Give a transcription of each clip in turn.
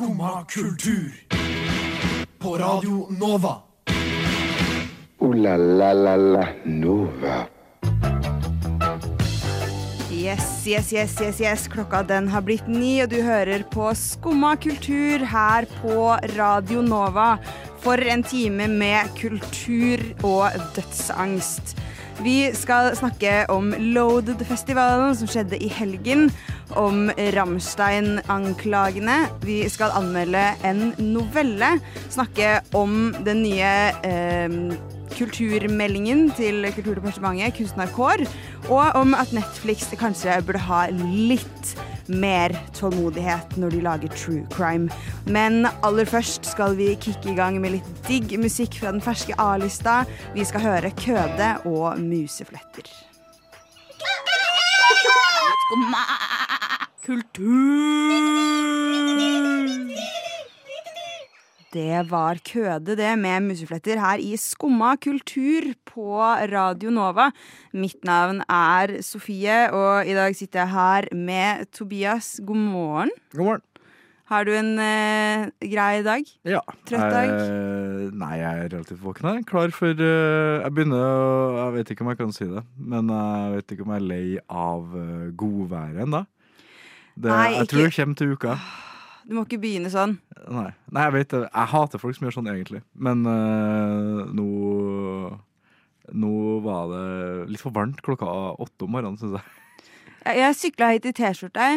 Skumma kultur. På Radio Nova. O-la-la-la-la Nova. Yes, yes, yes, yes, yes. Klokka den har blitt ni, og du hører på Skumma kultur her på Radio Nova. For en time med kultur og dødsangst. Vi skal snakke om Loaded-festivalen som skjedde i helgen. Om Rammstein-anklagene. Vi skal anmelde en novelle. Snakke om den nye eh, kulturmeldingen til Kulturdepartementet, Kunstnerkår, og om at Netflix kanskje burde ha litt mer tålmodighet når de lager true crime. Men aller først skal vi kicke i gang med litt digg musikk fra den ferske A-lista. Vi skal høre Køde og Musefletter. Kultur. Det var Køde, det, med musefletter her i Skumma kultur på Radio Nova. Mitt navn er Sofie, og i dag sitter jeg her med Tobias. God morgen. God morgen. Har du en eh, grei dag? Ja. Trøtt dag? Eh, nei, jeg er relativt våken. Jeg er klar for eh, Jeg begynner å Jeg vet ikke om jeg kan si det, men jeg vet ikke om jeg er lei av uh, godværet ennå. Jeg ikke. Tror det kommer til uka. Du må ikke begynne sånn. Nei, nei jeg vet det. Jeg hater folk som gjør sånn, egentlig. Men øh, nå Nå var det litt for varmt klokka åtte om morgenen, syns jeg. Jeg, jeg sykla hit i T-skjorte,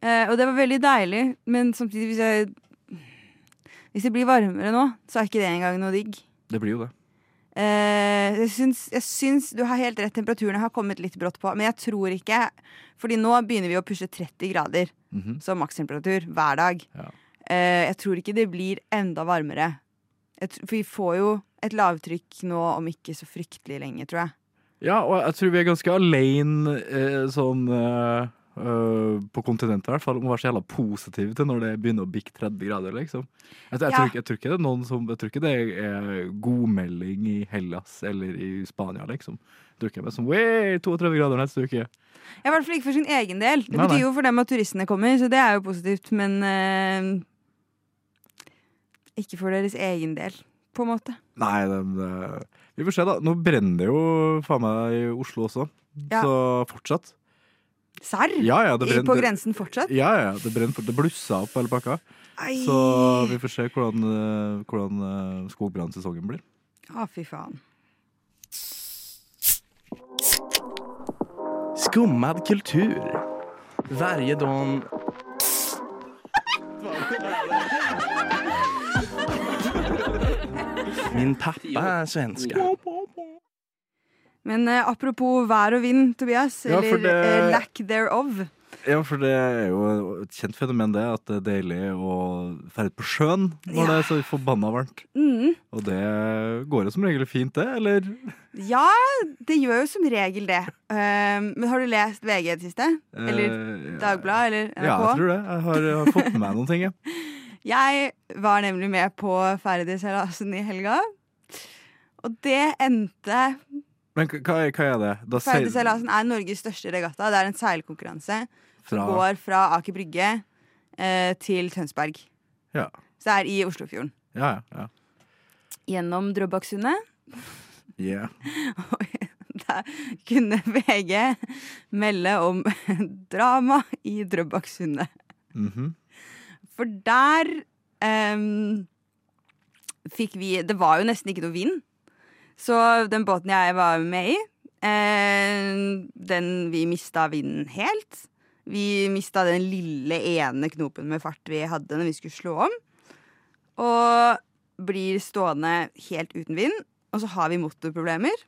eh, og det var veldig deilig. Men samtidig, hvis jeg Hvis det blir varmere nå, så er ikke det engang noe digg. Det blir jo det. Eh, jeg, syns, jeg syns du har helt rett, temperaturene har kommet litt brått på. Men jeg tror ikke Fordi nå begynner vi å pushe 30 grader Mhm. som makstemperatur hver dag. Ja. Eh, jeg tror ikke det blir enda varmere. For vi får jo et lavtrykk nå om ikke så fryktelig lenge, tror jeg. Ja, og jeg tror vi er ganske alene eh, sånn eh, eh, på kontinentet i hvert fall, må være så jævla positive til når det begynner å bikke 30 grader, liksom. Jeg, jeg, Ja. tror jeg tror ikke det er noen som Jeg tror ikke det er godmelding i Hellas eller i Spania, liksom. Jeg tror ikke det er sånn 32 grader neste uke. Ja, I hvert fall ikke for sin egen del. Det Nei, nei. betyr jo for dem at turistene kommer, så det er jo positivt. Men uh, ikke for deres egen del, på en måte. Nei, det, det, vi får se, da. Nå brenner det jo faen meg i Oslo også. Ja. Så fortsatt. Serr? Ja, ja. På grensen fortsatt? Ja, ja, det brenner. for- Det blussa opp hele pakka. Ai. Så vi får se hvordan, eh, hvordan eh, skogbrannsesongen blir. Å, fy faen. Skummad kultur. Varje dag... Min pappa er svenska. Men eh, apropos vær og vind, Tobias, Ja, for eller det- eh, lack thereof. Ja, for det er jo et kjent fenomen det, at det er deilig å ferde på sjøen når det er så forbanna varmt. Mm. Og det går jo som regel fint, det, eller? Ja, det gjør jo som regel det. Eh, men har du lest VG i det siste? Eller Eh, Dagbladet? Eller NRK? Ja, jeg tror det. Jeg har, jeg har fått med meg noen ting, jeg. Jeg var nemlig med på Ferdigseilasen i helga. Og det endte Men hva, er- hva er det? Ferdigseilasen er Norges største regatta. Det er en seilkonkurranse som går fra Aker Brygge eh, til Tønsberg. Ja. Så det er i Oslofjorden. Ja, ja. Gjennom Drøbaksundet. Yeah. Der kunne VG melde om drama i Drøbaksundet. Mhm. For der um, fikk vi Det var jo nesten ikke noe vind. Så den båten jeg var med i, eh, den Vi mista vinden helt. Vi mista den lille ene knopen med fart vi hadde når vi skulle slå om. Og blir stående helt uten vind. Og så har vi motorproblemer.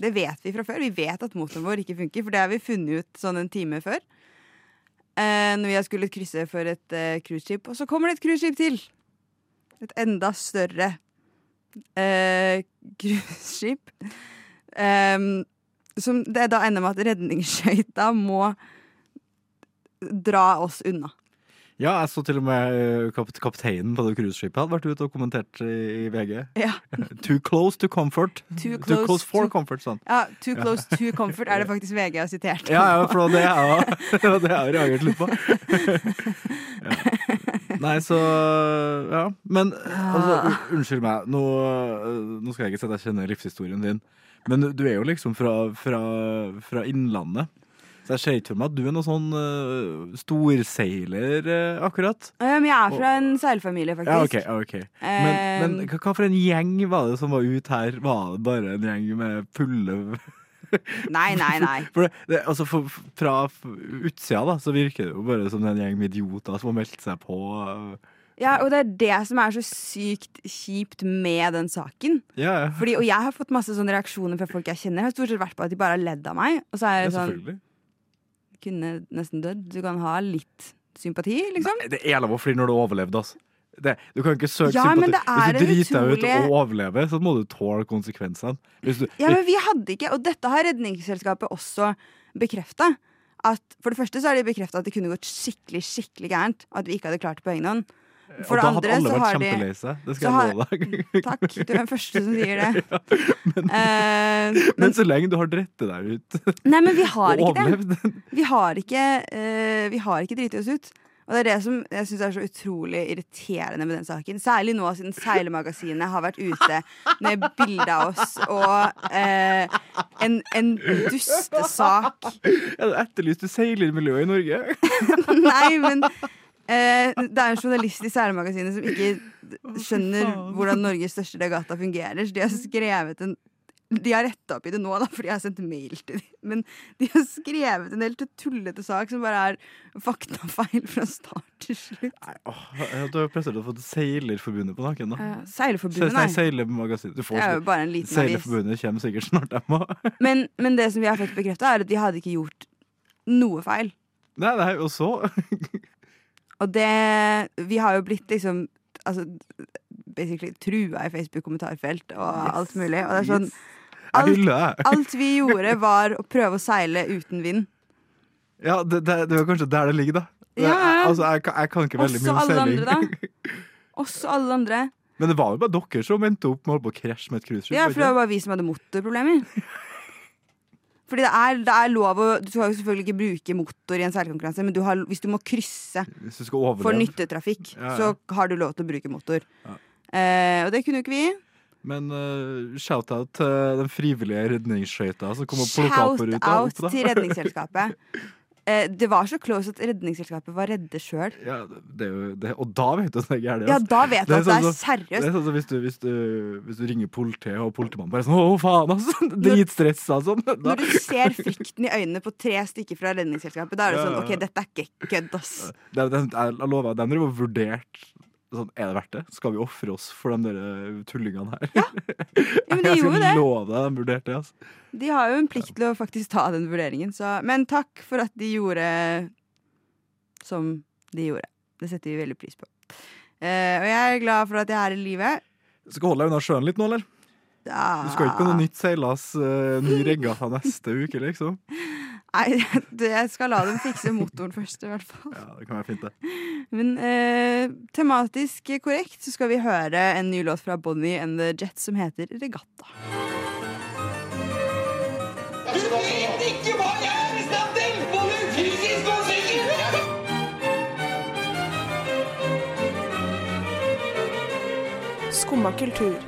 Det vet vi fra før. Vi vet at motoren vår ikke funker, for det har vi funnet ut sånn en time før. Eh, når vi har skulle krysse for et eh, cruiseskip. Og så kommer det et cruiseskip til! Et enda større cruiseskip. Eh, som det da ender med at redningsskøyta må dra oss unna. Ja, jeg så til og med eh, kap kapteinen på det cruiseskipet hadde vært ute og kommentert i, VG. Ja, Too close to comfort. Too close for to- comfort, sånn. ja Too close to comfort er det faktisk VG har sitert. Ja, ja, for det har jeg har reagert litt på. Nei, så Ja. Men altså, unnskyld meg, nå, nå skal jeg ikke si at jeg kjenner livshistorien din, men du er jo liksom fra, fra, fra Innlandet. Så jeg ser ikke for meg at du er noen sånn uh, storseiler, uh, akkurat. Um, jeg er fra en seilfamilie, Ja, ok, faktisk. ja, ok. Men, men Um, hva, hva for en gjeng var det som var ute her? Var det bare en gjeng med fulle Nei, nei, nei. For det, altså for, Fra utsida da, så virker det jo bare som en gjeng med idioter som har meldt seg på. uh, Ja, og det er det som er så sykt kjipt med den saken. Ja, ja. Fordi, og jeg har fått masse sånne reaksjoner fra folk jeg kjenner. Jeg Har stort sett vært på at de bare har ledd av meg. Og så er ja, sånn. Kunne nesten dødd. Du kan ha litt sympati, liksom. Nei, Det er lov å flire når du overlevde, altså. Det, du kan ikke søke Ja, sympati. Hvis du driter deg ut og overlever, så må du tåle konsekvensene. Du, Ja, men vi hadde ikke, og dette har Redningsselskapet også bekrefta. For det første så har de bekrefta at det kunne gått skikkelig skikkelig gærent. At vi ikke hadde klart det på egen hånd. For det andre så har de. Det skal jeg love deg. Takk, du er den første som sier det. Ja, Men så lenge du har dritt deg ut nei, men vi har ikke det. Vi har ikke, uh, vi har ikke driti oss ut. Og det er det som jeg syns er så utrolig irriterende med den saken. Særlig nå siden Seilemagasinet har vært ute med bilde av oss og eh, en, en dustesak. Er det etterlyst seilermiljøet i Norge? Nei, men eh, det er en journalist i Seilemagasinet som ikke skjønner hvordan Norges største regatta fungerer. Så de har skrevet en de har retta opp i det nå, da, fordi jeg har sendt mail til dem. Men de har skrevet en helt tullete sak som bare er faktafeil fra start til slutt. Nei, åh, du har plutselig fått Seilerforbundet på nakken. da Uh, Seilerforbundet, Nei. Seilermagasinet. Du Det er jo bare en liten avis. Seilerforbundet kommer sikkert snart, dem òg. Men, men det som vi har fått bekrefta, er at de hadde ikke gjort noe feil. Nei, nei, og så Og det Vi har jo blitt liksom Altså basically trua i Facebook-kommentarfelt og alt mulig. Og det er sånn Jeg Alt, alt vi gjorde, var å prøve å seile uten vind. Ja, det, det, det var kanskje der det ligger, da. Det, Ja. altså, jeg, kan- jeg kan ikke veldig Også mye om alle seiling. andre, da. Også alle andre. Men det var jo bare dere som endte opp med å krasje med et cruiseskip. Ja, for det var bare vi som hadde motorproblemer. Fordi det er, det er lov å Du skal jo selvfølgelig ikke bruke motor i en seilkonkurranse, men du har, hvis du må krysse? Du for nyttetrafikk, Ja, ja. så har du lov til å bruke motor. Ja. Eh, og det kunne jo ikke vi. Men uh, shout-out til den frivillige redningsskøyta som kom og plukka opp på ruta. Shout-out til Redningsselskapet. Eh, det var så close at Redningsselskapet var redde sjøl. Ja, det er jo, det, og da vet du at det er gærent. Ja, da vet du at det er seriøst. Det er sånn som hvis du, hvis, du, hvis du ringer politiet, og politimannen bare sånn Å, faen, altså! Dritstressa sånn. Da, Når du ser frykten i øynene på tre stykker fra Redningsselskapet, da er det sånn OK, dette er ikke kødd, ass. jeg lover, de driver og vurdert sånn, Er det verdt det? Skal vi ofre oss for de der eh, tullingene her? Ja, men de jeg det. Jeg skal love deg de vurderte det. Altså. De har jo en plikt til å faktisk ta den vurderingen, så Men takk for at de gjorde som de gjorde. Det setter vi veldig pris på. Eh, og jeg er glad for at jeg er i live. Skal holde deg unna sjøen litt nå, eller? Du skal ikke på noe nytt seilas, uh, ny regatta neste uke, liksom? Nei, jeg skal la dem fikse motoren først, i hvert fall. Ja, det kan være fint, det. Men eh, tematisk korrekt så skal vi høre en ny låt fra Bonnie and the Jets som heter Regatta. Du vet ikke hva jeg er i stand til, både fysisk og psykisk! Skumma kultur.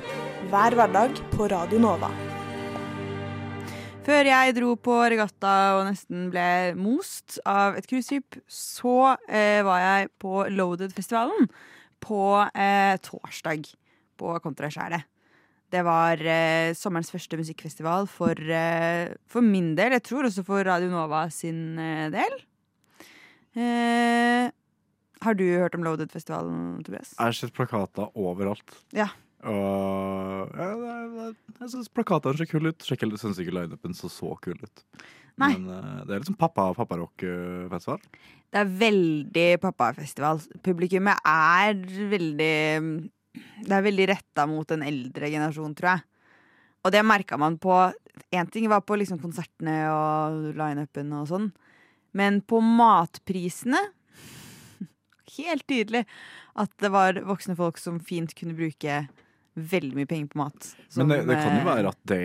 Hver hverdag på Radio Nova. Før jeg dro på regatta og nesten ble most av et cruiseskip, så eh, var jeg på Loaded-festivalen på eh, torsdag på Kontraskjæret. Det var eh, sommerens første musikkfestival for, eh, for min del. Jeg tror også for Radio Nova sin eh, del. Eh, har du hørt om Loaded-festivalen, Tobias? Jeg har sett plakater overalt. Ja. Og ja, det er- jeg syns plakatene ser kule ut. Sjekk- Jeg syns ikke lineupen så så kul ut. Nei. Men uh, det er liksom pappa- papparock-festival. Det er veldig pappa-festival. Publikummet er veldig Det er veldig retta mot en eldre generasjon, tror jeg. Og det merka man på Én ting var på liksom konsertene og lineupen og sånn, men på matprisene Helt tydelig at det var voksne folk som fint kunne bruke veldig mye penger på mat. Men det, det kan jo eh, være at det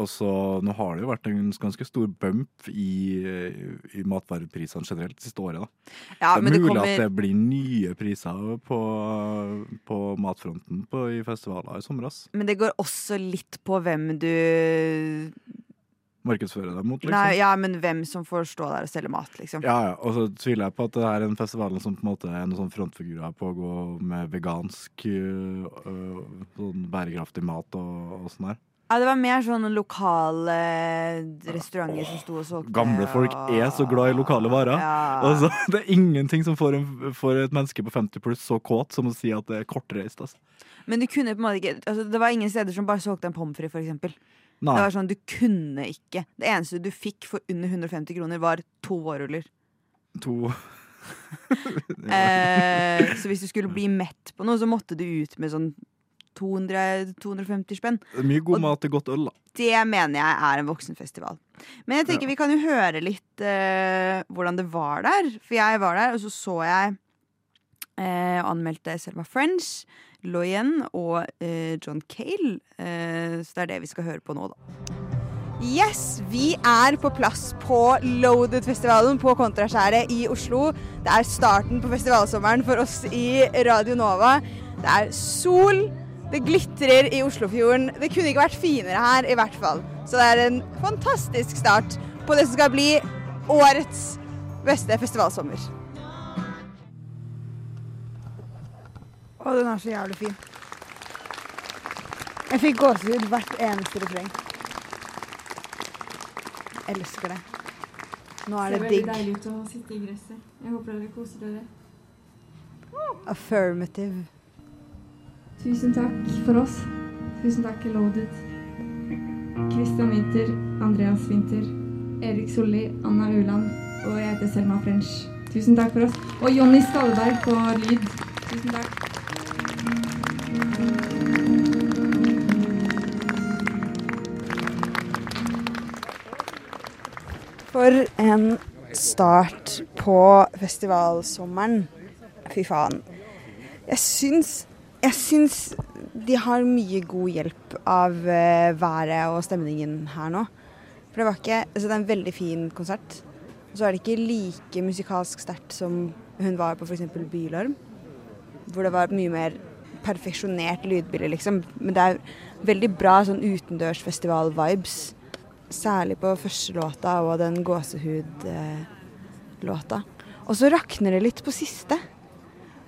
også Nå har det jo vært en ganske stor bump i, i matvareprisene generelt det siste året. da. ja, det er men det mulig kommer, at det blir nye priser på, på matfronten på, i festivaler i sommer. Men det går også litt på hvem du Markedsføre deg mot, liksom. Nei, ja, men hvem som får stå der og selge mat, liksom. Ja, ja, og så tviler jeg på at det er en festival som på en måte er noen sånn frontfigurer på å gå med vegansk øh, øh, sånn bærekraftig mat og, og sånn der. Ja, det var mer sånn lokale restauranter som sto og solgte. Gamle folk er så glad i lokale varer. Ja. Altså, det er ingenting som får, en, får et menneske på 50 pluss så kåt som å si at det er kortreist. Altså. Men du kunne på en måte ikke altså, Det var ingen steder som bare solgte en pommes frites, eksempel. Nei. Det var sånn, du kunne ikke. Det eneste du fikk for under 150 kroner, var to vårruller. To Eh, så hvis du skulle bli mett på noe, så måtte du ut med sånn 200, 250 spenn. Mye god Og- mat og godt øl, da. Det mener jeg er en voksenfestival. Men jeg tenker vi kan jo høre litt eh, hvordan det var der. For jeg var der, og så så jeg eh, og anmeldte Selma French, Loyen og eh, John Cale. Eh, så det er det vi skal høre på nå, da. Yes, vi er på plass på Loaded-festivalen på Kontraskjæret i Oslo. Det er starten på festivalsommeren for oss i Radio Nova. Det er sol, det glitrer i Oslofjorden. Det kunne ikke vært finere her, i hvert fall. Så det er en fantastisk start på det som skal bli årets beste festivalsommer. Å, den er så jævlig fin. Jeg fikk gåsehud hvert eneste refreng. Elsker det. Nå er det digg. Det ser veldig deilig ut å sitte i gresset. Jeg håper dere koser dere. Affirmative. Tusen takk for oss. Tusen takk Loaded. Christian Winther, Andreas Winther, Erik Solli, Anna Uland og jeg heter Selma French. Tusen takk for oss. Og Jonny Skalleberg på lyd. Tusen takk. For en start på festivalsommeren. Fy faen. Jeg syns, jeg syns de har mye god hjelp av eh, været og stemningen her nå. For det var ikke Altså, det er en veldig fin konsert. Så er det ikke like musikalsk sterkt som hun var på f.eks. Bylarm. Hvor det var mye mer perfeksjonert lydbilde, liksom. Men det er veldig bra sånn utendørsfestival-vibes. Særlig på første låta og den gåsehud-låta. Og så rakner det litt på siste.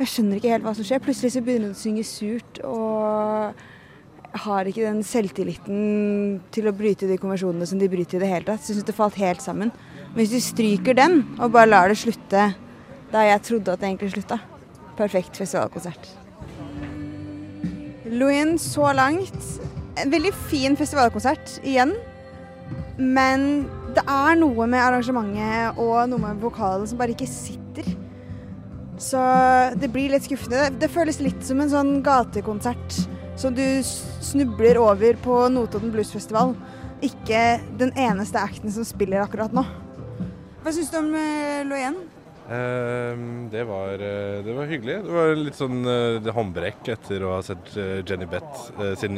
Jeg skjønner ikke helt hva som skjer. Plutselig så begynner hun å synge surt og har ikke den selvtilliten til å bryte de konvensjonene som de bryter i det hele tatt. Så jeg syns det falt helt sammen. Men hvis du stryker den og bare lar det slutte der jeg trodde at det egentlig slutta, perfekt festivalkonsert. Louien så langt. En veldig fin festivalkonsert igjen. Men det er noe med arrangementet og noe med vokalen som bare ikke sitter. Så det blir litt skuffende. Det, det føles litt som en sånn gatekonsert som du snubler over på Notodden Bluesfestival. Ikke den eneste acten som spiller akkurat nå. Hva syns du om uh, Loyen? Uh, det, var, eh, det var hyggelig. Det var litt sånn uh, håndbrekk etter å ha sett eh, Jenny Bett uh, sin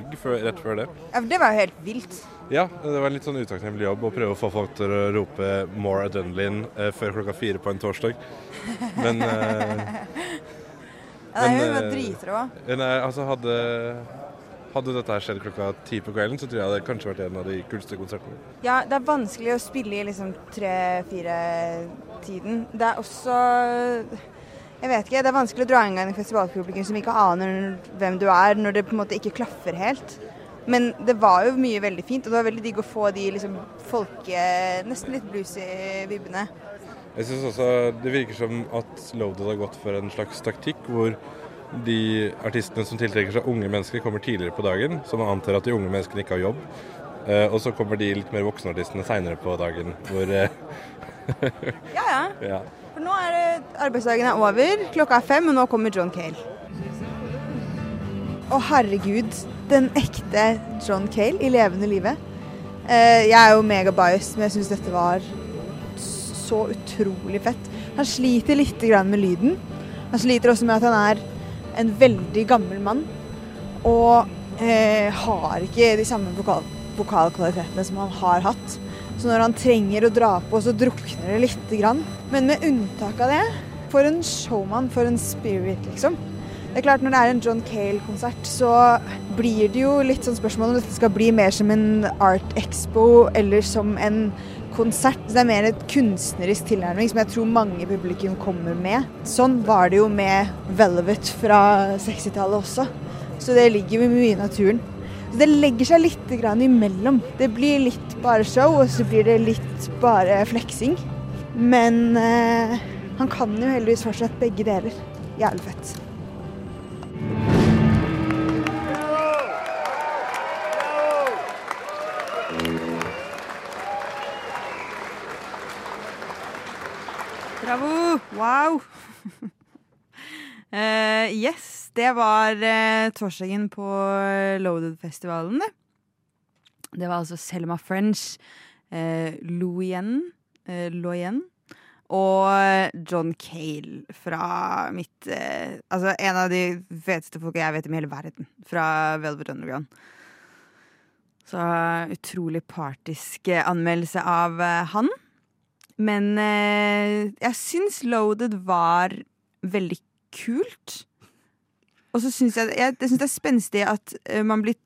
industrial-gig rett før det. Ja, for det var jo helt vilt. Ja, det var en litt sånn utakknemlig jobb å prøve å få folk til å rope 'more adrenaline' eh, før klokka fire på en torsdag. Men eh, Ja, det hun var eh, dritrå. nei, altså hadde, hadde dette her skjedd klokka ti på kvelden, så tror jeg det hadde kanskje vært en av de kuleste konsertene. Ja, det er vanskelig å spille i liksom tre-fire-tiden. Det er også Jeg vet ikke, det er vanskelig å dra en gang i festivalpublikum som ikke aner hvem du er, når det på en måte ikke klaffer helt. Men det var jo mye veldig fint, og det var veldig digg å få de liksom folke... Nesten litt bluesy vibbene. Jeg synes også det virker som at Loaded har gått for en slags taktikk hvor de artistene som tiltrekker seg unge mennesker, kommer tidligere på dagen, så man antar at de unge menneskene ikke har jobb. Eh, og så kommer de litt mer voksne artistene seinere på dagen, hvor eh, Ja, ja. Ja. For nå er det arbeidsdagen er over, klokka er fem, og nå kommer John Cale. Å herregud, den ekte John Cale i levende live. Eh, jeg er jo mega-biased, men jeg syns dette var så utrolig fett. Han sliter litt grann med lyden. Han sliter også med at han er en veldig gammel mann. Og eh, har ikke de samme vokal vokalkvalitetene som han har hatt. Så når han trenger å dra på, så drukner det lite grann. Men med unntak av det, for en showman, for en spirit, liksom. Det er klart Når det er en John Cale-konsert, så blir det jo litt sånn spørsmål om dette skal bli mer som en art expo eller som en konsert. Det er mer et kunstnerisk tilnærming som jeg tror mange i publikum kommer med. Sånn var det jo med Velvet fra 60-tallet også. Så det ligger jo mye i naturen. Så det legger seg litt grann imellom. Det blir litt bare show, og så blir det litt bare fleksing. Men eh, han kan jo heldigvis fortsatt begge deler. Jævlig fett. Bravo! Wow! uh, yes, det var eh, torsdagen på Loaded-festivalen, det. Var altså Selma French, eh, Louien, eh, Loyen og John Cale fra mitt eh, Altså en av de feteste folka jeg vet om i hele verden. Fra Velvet Underground. Så utrolig partisk eh, anmeldelse av eh, han. Men eh, jeg syns Loaded var veldig kult. Og så syns jeg, jeg, jeg synes det er spenstig at eh, man blir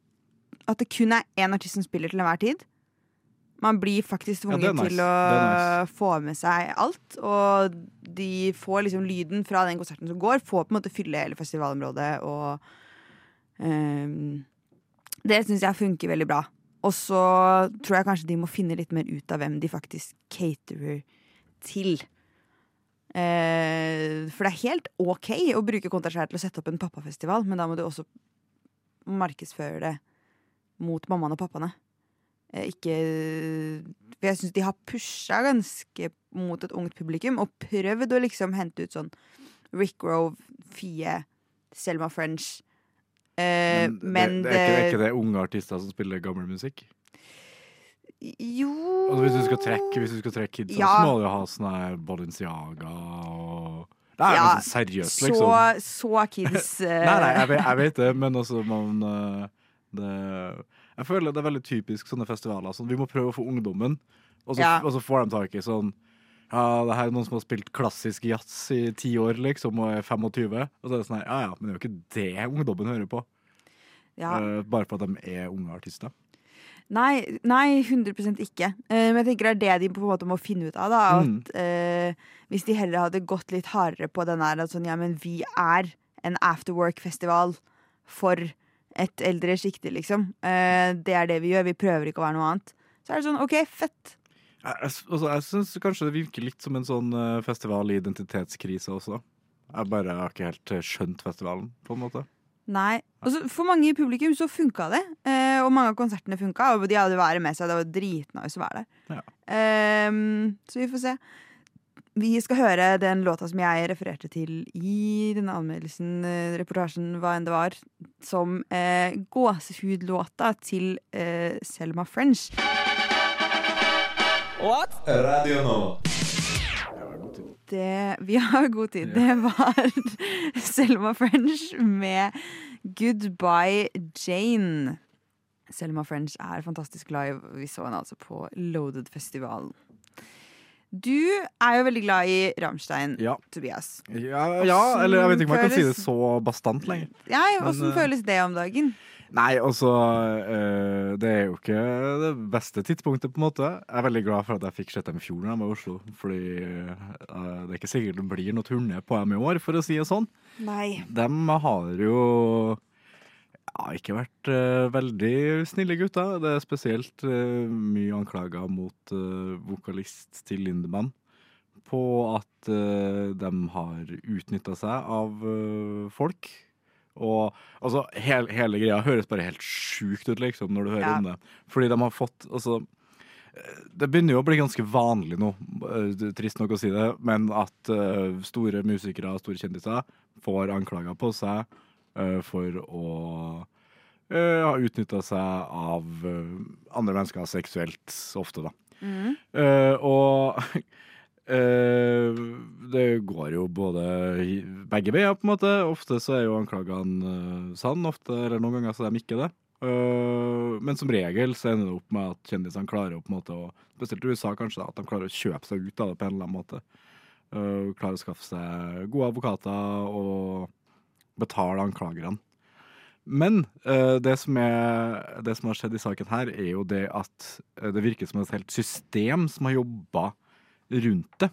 At det kun er én artist som spiller til enhver tid. Man blir faktisk tvunget ja, nice. til å nice. få med seg alt. Og de får liksom lyden fra den konserten som går, får på en måte fylle hele festivalområdet. Og um, det syns jeg funker veldig bra. Og så tror jeg kanskje de må finne litt mer ut av hvem de faktisk caterer til. Eh, for det er helt OK å bruke Kontraskjær til å sette opp en pappafestival, men da må du også markedsføre det mot mammaene og pappaene. Eh, ikke For jeg syns de har pusha ganske mot et ungt publikum, og prøvd å liksom hente ut sånn Rick Grove, Fie, Selma French. Eh, men, det, det, er ikke, det er ikke det unge artister som spiller gammel musikk? Jo Altså, hvis du skal trekke, hvis du skal trekke kidsa, Ja. så må du ha sånn her Balenciaga og er Ja, nesten seriøst, så, liksom. så kids uh... Nei, nei, jeg vet, jeg vet det, men altså man eh, det, Jeg føler det er veldig typisk sånne festivaler. Sånn, vi må prøve å få ungdommen, og så, Ja. og så får de tak i sånn ja, det her er noen som har spilt klassisk jazz i ti år, liksom, og er 25. Og så er det sånn her, ja ja, men det er jo ikke det ungdommen hører på. Ja. Uh, bare for at de er unge artister. Nei, nei 100 ikke. Uh, men jeg tenker det er det de på en måte må finne ut av. Da, at eh, Hvis de heller hadde gått litt hardere på den der at sånn, ja, men vi er en afterwork-festival for et eldre sjikte, liksom. Uh, det er det vi gjør. Vi prøver ikke å være noe annet. Så er det sånn, OK, fett. Jeg, jeg, altså, jeg syns kanskje det virker litt som en sånn festival i identitetskrise også. Jeg bare har ikke helt skjønt festivalen, på en måte. Nei. Altså, for mange i publikum så funka det. Eh, og mange av konsertene funka, og de hadde været med seg. Det var dritnice å være der. Ehm, så vi får se. Vi skal høre den låta som jeg refererte til i denne anmeldelsen, eh, reportasjen, hva enn det var, som eh, gåsehudlåta til eh, Selma French. What? Radio Nå Det, vi har god tid. Det var Selma French med 'Goodbye Jane'. Selma French er fantastisk live. Vi så henne altså på Loaded-festivalen. Du er jo veldig glad i Rammstein, Ja. Tobias. Ja, ja, eller jeg vet ikke om jeg kan si det så bastant lenger. Åssen eh, føles det om dagen? Nei, altså eh, Det er jo ikke det beste tidspunktet, på en måte. Jeg er veldig glad for at jeg fikk sett dem i fjor da jeg var i Oslo. Fordi eh, det er ikke sikkert det blir noe turné på dem i år, for å si det sånn. Nei. De har jo ja, ikke vært eh, veldig snille gutter. Det er spesielt mye anklager mot vokalist til Lindemann på at de har utnytta seg av folk. Og altså, hele, hele greia høres bare helt sjukt ut, liksom, når du hører Ja. om det. Fordi de har fått Altså eh, det begynner jo å bli ganske vanlig nå, eh, trist nok å si det, men at uh, store musikere og store kjendiser får anklager på seg uh, for å uh, ha utnytta seg av andre mennesker seksuelt ofte, da. Mm. Og det går jo både begge veier, på en måte. Ofte så er jo anklagene eh, sann, ofte, eller noen ganger så er de ikke det. Eh, men som regel så ender det opp med at kjendisene klarer på en måte Spesielt i USA, kanskje, at de klarer å kjøpe seg ut av det på en eller annen måte. Eh, klarer å skaffe seg gode advokater og betale anklagerne. Men eh, det, som er, det som har skjedd i saken her, er jo det at eh, det virker som et helt system som har jobba rundt det.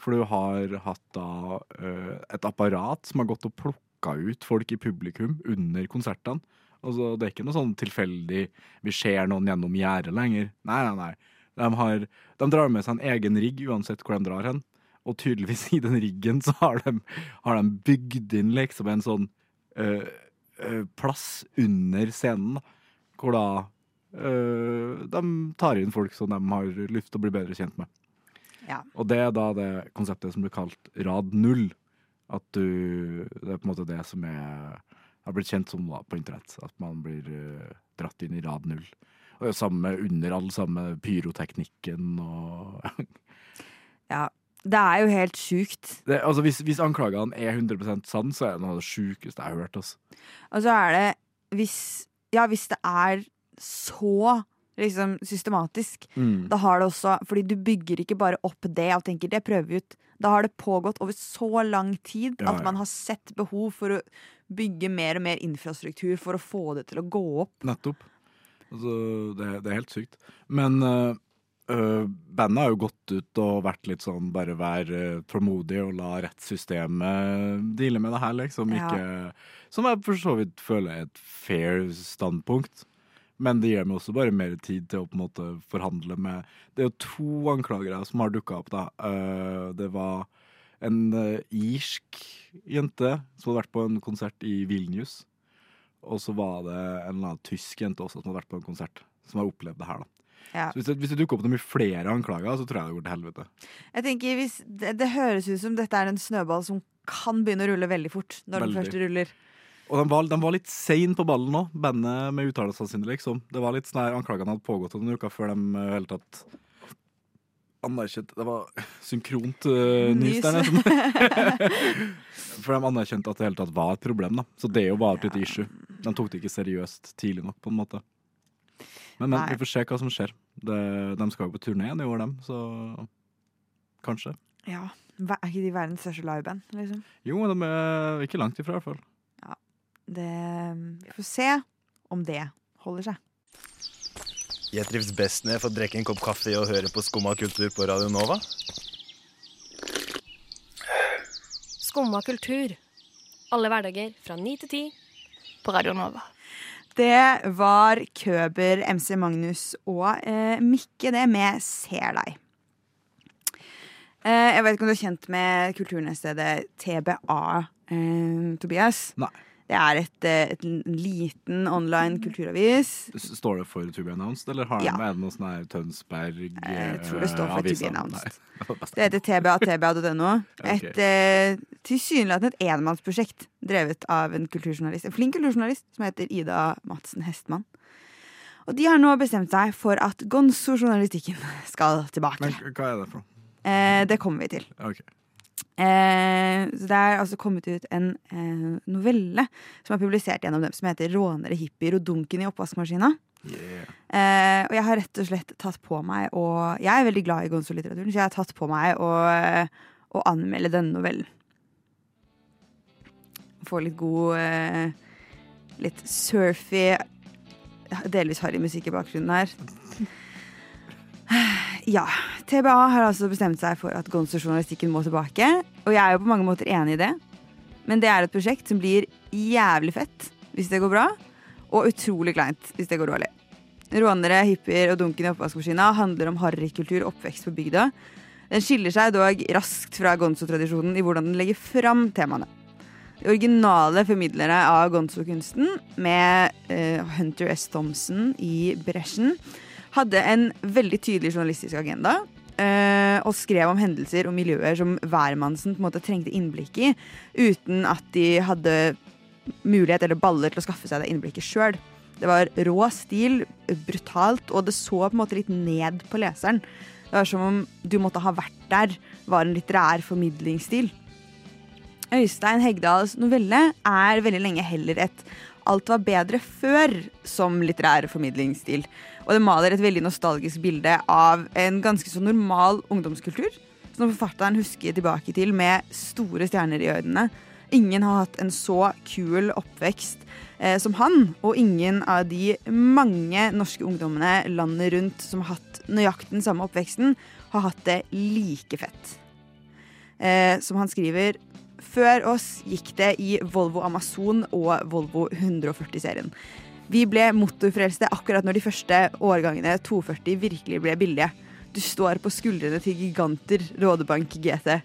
For du har hatt da eh, et apparat som har gått og plukka ut folk i publikum under konsertene. Altså, det er ikke noe sånn tilfeldig vi ser noen gjennom gjerdet lenger. Nei, nei, nei. De, har, de drar med seg en egen rigg uansett hvor de drar hen. Og tydeligvis i den riggen så har de, har de bygd inn liksom en sånn eh, eh, plass under scenen, hvor da eh, de tar inn folk som de har lyst til å bli bedre kjent med. Ja. Og det er da det konseptet som blir kalt rad null. At du Det er på en måte det som er har blitt kjent som da på internett. At man blir uh, dratt inn i rad null. Og det er samme under all samme pyroteknikken og Ja. Det er jo helt sjukt. det, Altså hvis, hvis anklagene er 100% sann, så er det noe av det sjukeste jeg har hørt. Altså. Og så er det hvis Ja, hvis det er så liksom systematisk, Mm. da har det også Fordi du bygger ikke bare opp det og tenker det prøver vi ut. Da har det pågått over så lang tid Ja, at man har sett behov for å bygge mer og mer infrastruktur for å få det til å gå opp. Nettopp. Altså, det, det er helt sykt. Men uh, bandet har jo gått ut og vært litt sånn bare vær uh, tålmodig og la rettssystemet deale med det her, liksom. Ja. Ikke, som jeg for så vidt føler er et fair standpunkt. Men det gir meg også bare mer tid til å på en måte forhandle med Det er jo to anklagere som har dukka opp, da. Eh, det var en eh, irsk jente som hadde vært på en konsert i Vilnius. Og så var det en eller annen tysk jente også som hadde vært på en konsert, som har opplevd det her. da. Ja. Så hvis det, hvis det dukker opp mye flere anklager, så tror jeg det går til helvete. Jeg tenker hvis det, det høres ut som dette er en snøball som kan begynne å rulle veldig fort når den Veldig. først ruller. Og de var, de var litt sein på ballen òg, bandet med uttalelsene sine, liksom. Det var litt sånn her, Anklagene hadde pågått noen uker før de uh, hele tatt anerkjente Det var synkront uh, nys Nys. der, nesten. For de anerkjente at det hele tatt var et problem, da. Så det jo var et issue. De tok det ikke seriøst tidlig nok, på en måte. Men, men vi får se hva som skjer. Det, de skal jo på turné i år, dem, så kanskje. Ja, Er ikke de verdens største liveband? Liksom? Jo, de er ikke langt ifra, i hvert fall. Det, vi får se om det holder seg. Jeg trives best når jeg får drikke en kopp kaffe og høre på Skumma kultur på Radio Nova. Skumma kultur. Alle hverdager fra ni til ti på Radio Nova. Det var Køber, MC Magnus og eh, Mikke, det med Ser deg. Eh, jeg vet ikke om du er kjent med kulturnettstedet TBA, eh, Tobias? Nei. Det er et, eh, et liten online kulturavis. Står det for To be announced, eller har Ja. er det noe sånn her Tønsberg Jeg tror det står for To be announced. Det heter tba.tba.no. Et okay. tilsynelatende et enmannsprosjekt drevet av en kulturjournalist, en flink kulturjournalist som heter Ida Madsen Hestmann. Og de har nå bestemt seg for at Gonzo-journalistikken skal tilbake. Men hva er det for noe? Eh, det kommer vi til. Ok. Eh, så det er altså kommet ut en eh, novelle som er publisert gjennom dem, som heter 'Rånere, hippier og dunken i oppvaskmaskina'. Eh, og jeg har rett og slett tatt på meg å Jeg er veldig glad i gonzo-litteraturen, så jeg har tatt på meg å, å anmelde denne novellen. Få litt god eh, Litt surfy, delvis harry musikk i bakgrunnen her. Ja. TBA har altså bestemt seg for at gonzo-journalistikken må tilbake. Og jeg er jo på mange måter enig i det. Men det er et prosjekt som blir jævlig fett hvis det går bra, og utrolig kleint hvis det går dårlig. Rånere, hippier og dunken i oppvaskmaskina handler om harrykultur og oppvekst på bygda. Den skiller seg dog raskt fra gonzo-tradisjonen i hvordan den legger fram temaene. De originale formidlere av gonzo-kunsten, med uh, Hunter S. Thompson i bresjen, hadde en veldig tydelig journalistisk agenda. eh, og skrev om hendelser og miljøer som hvermannsen på trengte innblikk i, uten at de hadde mulighet eller baller til å skaffe seg det innblikket sjøl. Det var rå stil, brutalt, og det så på en måte litt ned på leseren. Det var som om du måtte ha vært der var en litterær formidlingsstil. Øystein Hegdals novelle er veldig lenge heller et alt var bedre før som litterær formidlingsstil. Og det maler et veldig nostalgisk bilde av en ganske så normal ungdomskultur, som forfatteren husker tilbake til med store stjerner i øynene. Ingen har hatt en så kul oppvekst eh, som han, og ingen av de mange norske ungdommene landet rundt som har hatt nøyaktig den samme oppveksten, har hatt det like fett. Eh, som han skriver før oss gikk det i Volvo Amazon og Volvo 140-serien. Vi ble motorfrelste akkurat når de første årgangene 240 virkelig ble billige. Du står på skuldrene til giganter, Rådebank GT.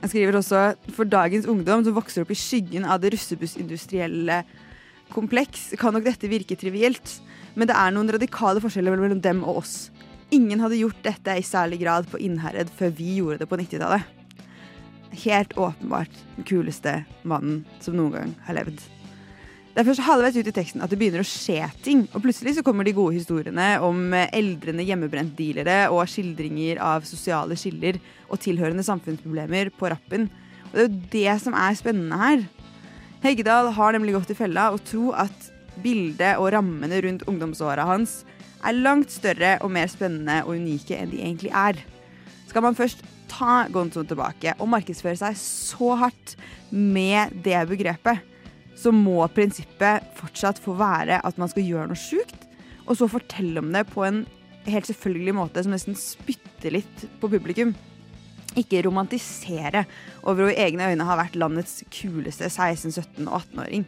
Jeg skriver også for dagens ungdom som vokser opp i skyggen av det russebussindustrielle kompleks, kan nok dette virke trivielt, men det er noen radikale forskjeller mellom dem og oss. Ingen hadde gjort dette i særlig grad på Innherred før vi gjorde det på 90-tallet helt åpenbart den kuleste mannen som noen gang har levd. Det er først halvveis ut i teksten at det begynner å skje ting, og plutselig så kommer de gode historiene om eldrende hjemmebrentdealere og skildringer av sosiale skiller og tilhørende samfunnsproblemer på rappen. Og det er jo det som er spennende her. Heggedal har nemlig gått i fella og tro at bildet og rammene rundt ungdomsåra hans er langt større og mer spennende og unike enn de egentlig er. Skal man først ta Gonzo tilbake og markedsføre seg så hardt med det begrepet, så må prinsippet fortsatt få være at man skal gjøre noe sjukt, og så fortelle om det på en helt selvfølgelig måte som nesten spytter litt på publikum. Ikke romantisere over i egne øyne ha vært landets kuleste 16-, 17- og 18-åring.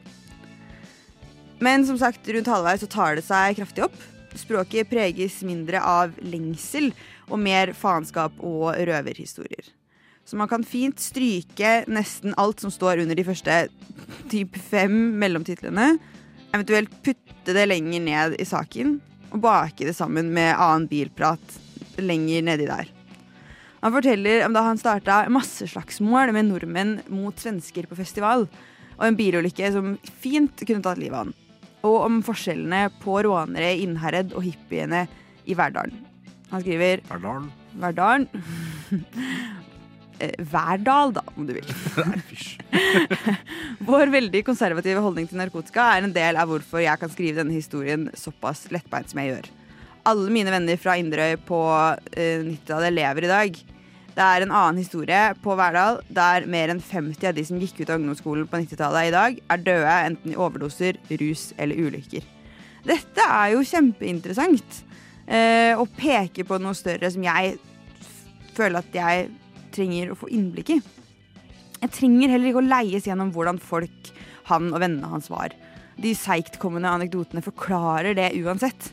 Men som sagt, rundt halvveis så tar det seg kraftig opp. Språket preges mindre av lengsel og mer faenskap og røverhistorier. Så man kan fint stryke nesten alt som står under de første typ fem mellomtitlene. Eventuelt putte det lenger ned i saken og bake det sammen med annen bilprat lenger nedi der. Han forteller om da han starta masseslagsmål med nordmenn mot svensker på festival, og en bilulykke som fint kunne tatt livet av han. Og om forskjellene på rånere Innherred og hippiene i Verdalen. Han skriver Verdalen. Verdalen. Eh, Verdal, da, om du vil. Vår veldig konservative holdning til narkotika er en del av hvorfor jeg kan skrive denne historien såpass lettbeint som jeg gjør. Alle mine venner fra Inderøy på eh, 90-tallet lever i dag. Det er en annen historie på Verdal der mer enn 50 av de som gikk ut av ungdomsskolen på 90-tallet i dag, er døde enten i overdoser, rus eller ulykker. Dette er jo kjempeinteressant. Eh, å peke på noe større som jeg føler at jeg trenger å få innblikk i. Jeg trenger heller ikke å leies gjennom hvordan folk han og vennene hans var. De seigtkommende anekdotene forklarer det uansett.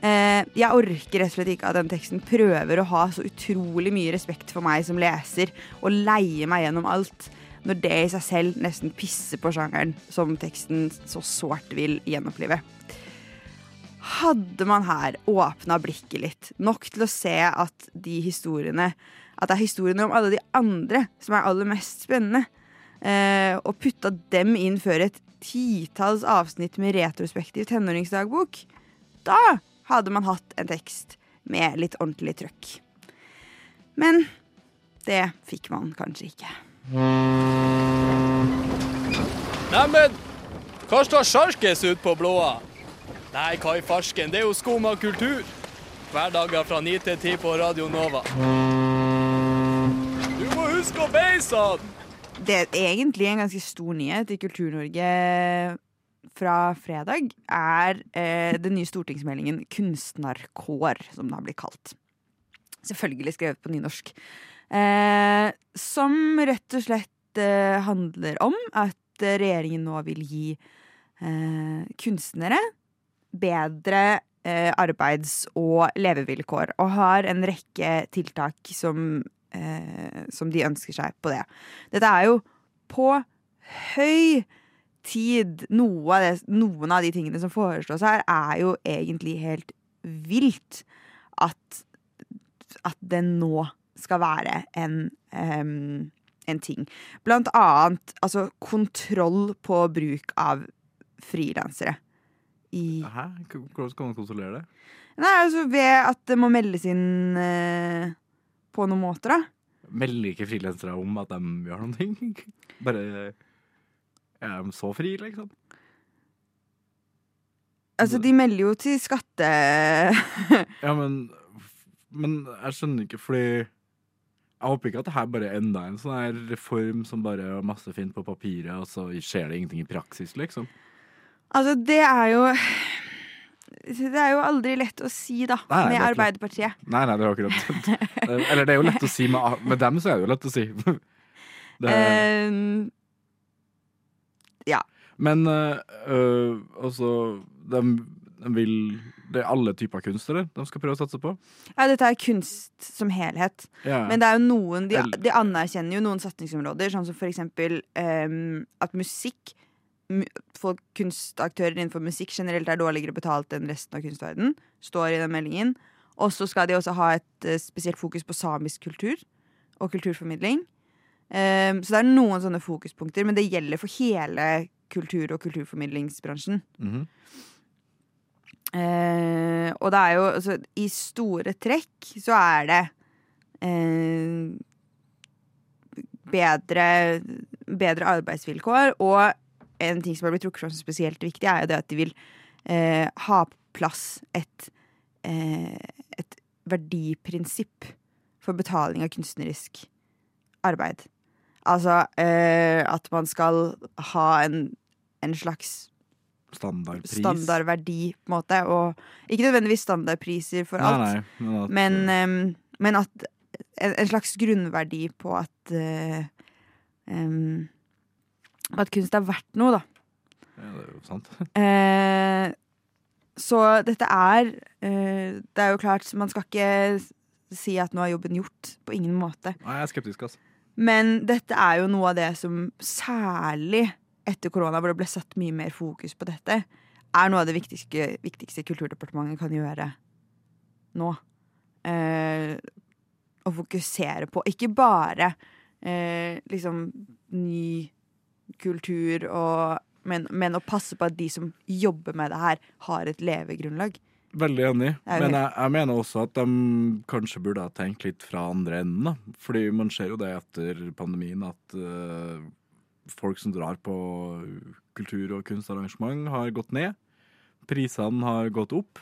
Eh, jeg orker rett og slett ikke at den teksten prøver å ha så utrolig mye respekt for meg som leser, og leie meg gjennom alt, når det i seg selv nesten pisser på sjangeren som teksten så sårt vil gjenopplive. Hadde man her åpna blikket litt, nok til å se at de historiene At det er historiene om alle de andre som er aller mest spennende, eh, og putta dem inn før et titalls avsnitt med retrospektiv tenåringsdagbok, da hadde man hatt en tekst med litt ordentlig trøkk. Men det fikk man kanskje ikke. Neimen, hva står sjarkes ut på blåa? Nei, hva i farsken, det er jo skum av kultur. Hverdager fra 9 til 10 på Radio Nova. Du må huske å beise han! Det er egentlig en ganske stor nyhet i Kultur-Norge fra fredag, er eh, den nye stortingsmeldingen 'Kunstnarkår', som den har blitt kalt. Selvfølgelig skrevet på nynorsk. Eh, som rett og slett eh, handler om at eh, regjeringen nå vil gi eh, kunstnere bedre eh, arbeids- og levevilkår, og har en rekke tiltak som, eh, som de ønsker seg på det. Dette er jo på høy tid. Noe av det, noen av de tingene som foreslås her, er jo egentlig helt vilt. At, at det nå skal være en, um, en ting. Blant annet altså kontroll på bruk av frilansere. I Hæ? Hvordan skal man kontrollere det? Nei, altså ved at det må meldes inn eh, på noen måter, da. melder ikke frilansere om at de gjør noen ting? Bare Er de så fri, liksom? Altså, de melder jo til skatte... Ja, men Men jeg skjønner ikke, fordi Jeg håper ikke at det her bare er enda en sånn her reform som bare er masse fint på papiret, og så skjer det ingenting i praksis, liksom. Altså, det er jo Det er jo aldri lett å si, da, Nei, med er Arbeiderpartiet. Nei, nei, det er akkurat. Eller det er jo lett å si med, med dem, så er det jo lett å si. Det, er, ja. Men øh, altså de, de vil Det er alle typer kunstnere de skal prøve å satse på. ja, dette er kunst som helhet. Ja. Men det er jo noen de, de anerkjenner jo noen satsingsområder, sånn som for eksempel um, at musikk mu- Folk, kunstaktører innenfor musikk generelt er dårligere betalt enn resten av kunstverden Står i den meldingen. Og så skal de også ha et spesielt fokus på samisk kultur og kulturformidling. Um, så det er noen sånne fokuspunkter, men det gjelder for hele kultur- og kulturformidlingsbransjen. Mhm. Eh, og det er jo altså, I store trekk så er det eh, bedre, bedre arbeidsvilkår. Og en ting som har blitt trukket fram som spesielt viktig, er jo det at de vil eh, ha på plass et, eh, et verdiprinsipp for betaling av kunstnerisk arbeid. Altså eh, at man skal ha en, en slags Standardpris. standardverdi, på en måte. Og ikke nødvendigvis standardpriser for alt, nei, men at- men, um, men at en, en slags grunnverdi på at uh, um, At kunst er verdt noe, da. Ja, det er jo sant. uh, så dette er uh, Det er jo klart, man skal ikke si at nå er jobben gjort. På ingen måte. Nei, jeg er skeptisk, altså. Men dette er jo noe av det som særlig etter korona, hvor det ble satt mye mer fokus på dette, er noe av det viktigste, viktigste Kulturdepartementet kan gjøre nå. Eh, å fokusere på ikke bare eh, liksom ny kultur og men, men å passe på at de som jobber med det her, har et levegrunnlag. Veldig enig. Men jeg, jeg mener også at de kanskje burde ha tenkt litt fra andre enden. da. Fordi man ser jo det etter pandemien at eh, folk som drar på kultur- og kunstarrangement, har gått ned. Prisene har gått opp,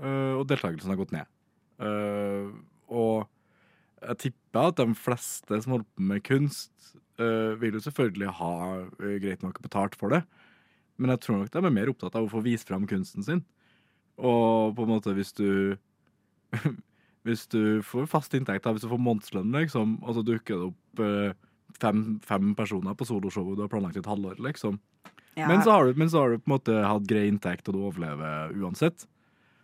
eh, og deltakelsen har gått ned. Eh, og jeg tipper at de fleste som holder på med kunst, eh, vil jo selvfølgelig ha greit nok betalt for det. Men jeg tror nok de er mer opptatt av å få vise fram kunsten sin. Og på en måte hvis du Hvis du får fast inntekt, hvis du får månedslønn, liksom, og så dukker det opp fem, fem personer på soloshowet du har planlagt et halvår, liksom. Ja. Men, så har du, men så har du på en måte hatt grei inntekt, og du overlever uansett.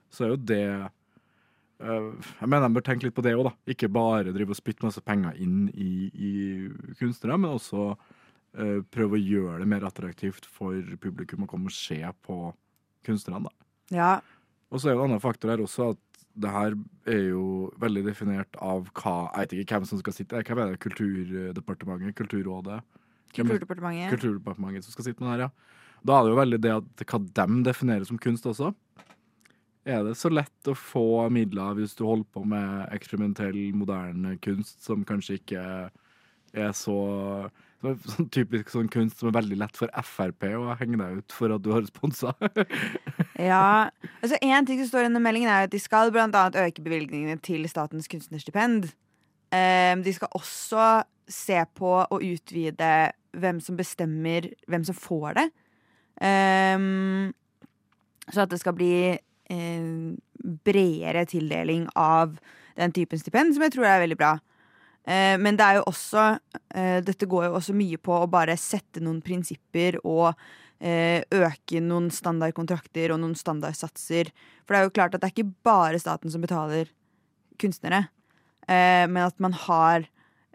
Så er jo det eh, Jeg mener de bør tenke litt på det òg, da. Ikke bare drive og spytte masse penger inn i, i kunstnere, men også eh, prøve å gjøre det mer attraktivt for publikum å komme og se på kunstnerne, da. Ja. Og så er jo en annen faktor her også at det her er jo veldig definert av hva Jeg vet ikke hvem som skal sitte. Hvem er det? Kulturdepartementet? Kulturrådet? Kulturdepartementet. Kulturdepartementet som skal sitte med det her, ja. Da er det jo veldig det at hva de definerer som kunst også. Er det så lett å få midler hvis du holder på med eksperimentell, moderne kunst som kanskje ikke er så sånn typisk sånn kunst som er veldig lett for Frp å henge deg ut for at du har sponsa? Ja, altså En ting som står i meldingen, er at de skal annet øke bevilgningene til Statens kunstnerstipend. Um, de skal også se på å utvide hvem som bestemmer hvem som får det. Um, så at det skal bli um, bredere tildeling av den typen stipend, som jeg tror er veldig bra. Uh, men det er jo også uh, Dette går jo også mye på å bare sette noen prinsipper og øke noen standardkontrakter og noen standardsatser. For det er jo klart at det er ikke bare staten som betaler kunstnere, eh, men at man har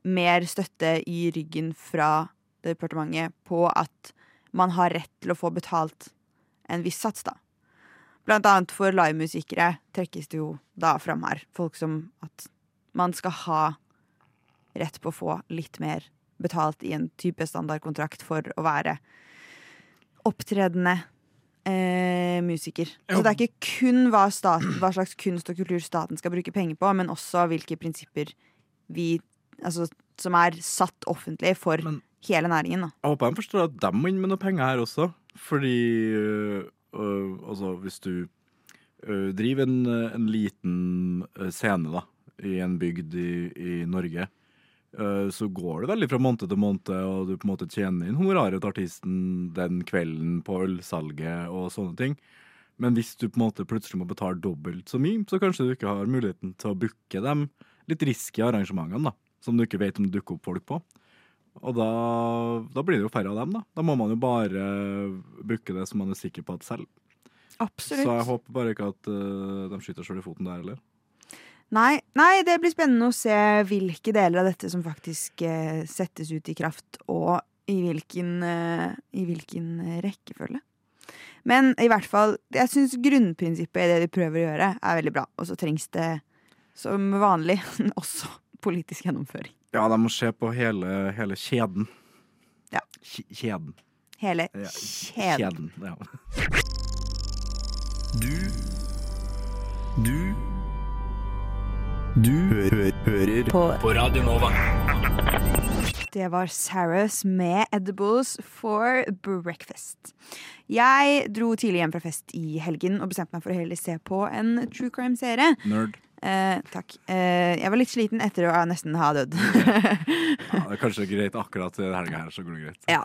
mer støtte i ryggen fra departementet på at man har rett til å få betalt en viss sats, da. Blant annet for livemusikere trekkes det jo da fram her. Folk som at man skal ha rett på å få litt mer betalt i en type standardkontrakt for å være opptredende eh, musiker. Så det er ikke kun hva, staten, hva slags kunst og kultur staten skal bruke penger på, men også hvilke prinsipper vi altså, som er satt offentlig for hele næringen. Da. Jeg håper de forstår at de må inn med noe penger her også. Fordi øh, øh, altså, hvis du øh, driver en, en liten øh, scene da, i en bygd i, i Norge, så går det veldig fra måned til måned, og du på en måte tjener inn honoraret til artisten den kvelden på ølsalget og sånne ting. Men hvis du på en måte plutselig må betale dobbelt så mye, så kanskje du ikke har muligheten til å booke dem litt risky arrangementene, da, som du ikke vet om det dukker opp folk på. Og da, da blir det jo færre av dem, da. Da må man jo bare booke det som man er sikker på at selv. Absolutt. Så jeg håper bare ikke at uh, de skyter sjøl i foten der heller. Nei, nei, det blir spennende å se hvilke deler av dette som faktisk eh, settes ut i kraft, og i hvilken, eh, i hvilken rekkefølge. Men i hvert fall, jeg syns grunnprinsippet i det de prøver å gjøre, er veldig bra. Og så trengs det, som vanlig, også politisk gjennomføring. Ja, de må se på hele, hele kjeden. Ja. Kjeden. Hele kjeden. kjeden. ja. Du Du Du hø hører På- på Radio Nova. Det var Sarahs med Edibles for breakfast. Jeg dro tidlig hjem fra fest i helgen og bestemte meg for å heller se på en true crime-serie. Nerd. Eh, takk. Eh, jeg var litt sliten etter å nesten ha dødd. Ja, det er kanskje greit akkurat i helga her, så går det greit. Ja.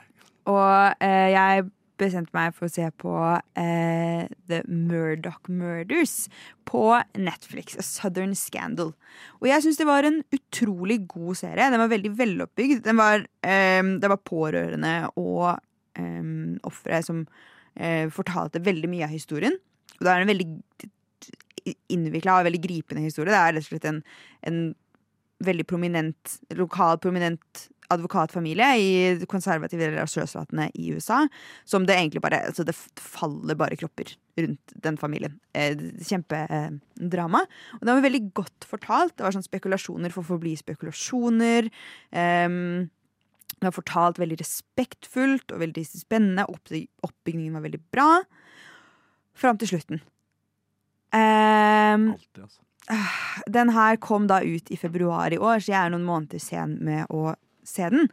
Og eh, jeg bestemte meg for å se på eh, The Murdoch Murders på Netflix. A Southern Scandal. Og jeg syns det var en utrolig god serie. Den var veldig veloppbygd. Den var, eh, det var pårørende og eh, ofre som eh, fortalte veldig mye av historien. Og det er en veldig innvikla og veldig gripende historie. Det er rett og slett en, en veldig prominent, lokal prominent advokatfamilie i konservative deler i USA. Som det egentlig bare altså Det faller bare kropper rundt den familien. Eh, Kjempedrama. Og det var veldig godt fortalt. Det var sånn spekulasjoner for å forbli spekulasjoner. Eh, det var fortalt veldig respektfullt og veldig spennende. Oppbyggingen var veldig bra. Fram til slutten. Um, den her kom da ut i februar i år, så jeg er noen måneder sen med å se den.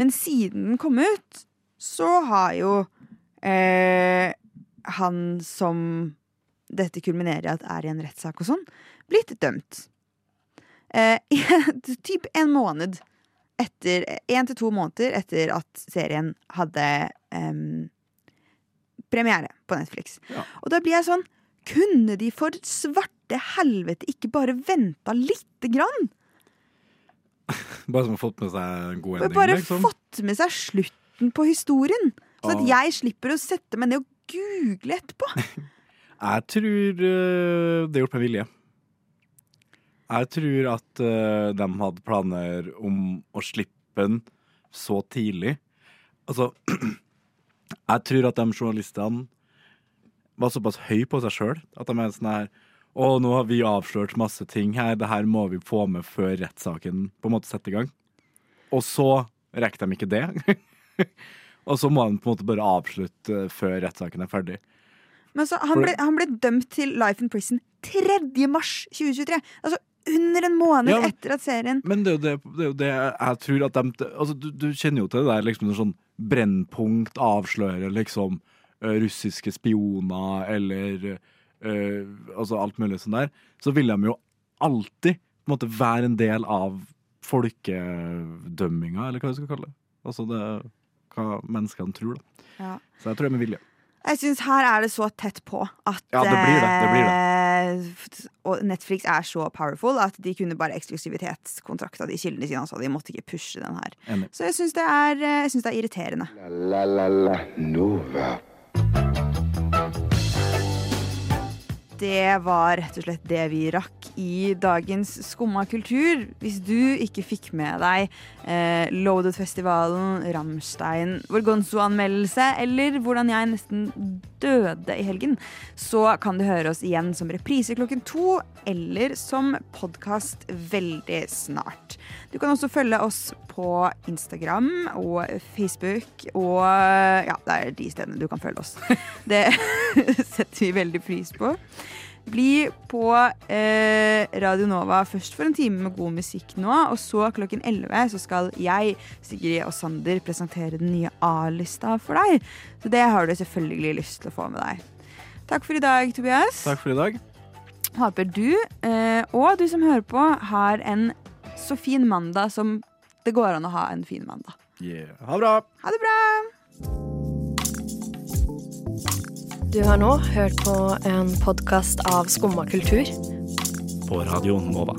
Men siden den kom ut, så har jo eh, han som dette kulminerer i at er i en rettssak og sånn, blitt dømt. Eh, typ en måned etter En til to måneder etter at serien hadde em, premiere på Netflix. Og da blir jeg sånn Kunne de for svarte helvete ikke bare venta lite grann? Bare som har fått med seg en god ending, Bare liksom. fått med seg slutten på historien. Så at jeg slipper å sette meg ned og google etterpå. Jeg tror øh, det er gjort med vilje. Jeg tror at øh, de hadde planer om å slippe den så tidlig. Altså Jeg tror at de journalistene var såpass høy på seg sjøl at de er sånn her Å, nå har vi avslørt masse ting her, det her må vi få med før rettssaken på en måte setter i gang. Og så rekker de ikke det. Og så må han på en måte bare avslutte før rettssaken er ferdig. Men så, han, ble, han ble dømt til life in prison 3. mars 2023. Altså under en måned Ja, men- etter at serien Men det er jo det, det, er jo det jeg tror at de altså, du, du kjenner jo til det der liksom, når sånn Brennpunkt avslører liksom eh, russiske spioner eller eh, altså alt mulig sånn der. Så vil de jo alltid på en måte være en del av folkedømminga, eller hva vi skal kalle det. Altså det hva menneskene tror, da. Ja. Så jeg tror det er med vilje. Jeg syns her er det så tett på at Ja, det blir det, det blir det. Og Netflix er så powerful at de kunne bare eksklusivitetskontrakta de kildene sine. Altså. De måtte ikke pushe den her. Enig. Så jeg syns det, eh, det er irriterende. La la la Nova. Det var rett og slett det vi rakk i dagens Skumma kultur. Hvis du ikke fikk med deg eh, Loaded-festivalen, Ramstein, vår Gonzo-anmeldelse eller hvordan jeg nesten døde i helgen, så kan du høre oss igjen som reprise klokken to eller som podkast veldig snart. Du kan også følge oss på Instagram og Facebook og ja, det er de stedene du kan følge oss. Det setter vi veldig pris på. Bli på eh, Radio Nova først for en time med god musikk nå, og så klokken 11 så skal jeg, Sigrid og Sander presentere den nye A-lista for deg. Så det har du selvfølgelig lyst til å få med deg. Takk for i dag, Tobias. Takk for i dag. Håper du eh, og du som hører på, har en så fin mandag som det går an å ha en fin mandag. Yeah. Ha det bra. Ha det bra! Du har nå hørt på en podkast av Skumma kultur. På Radio Nova.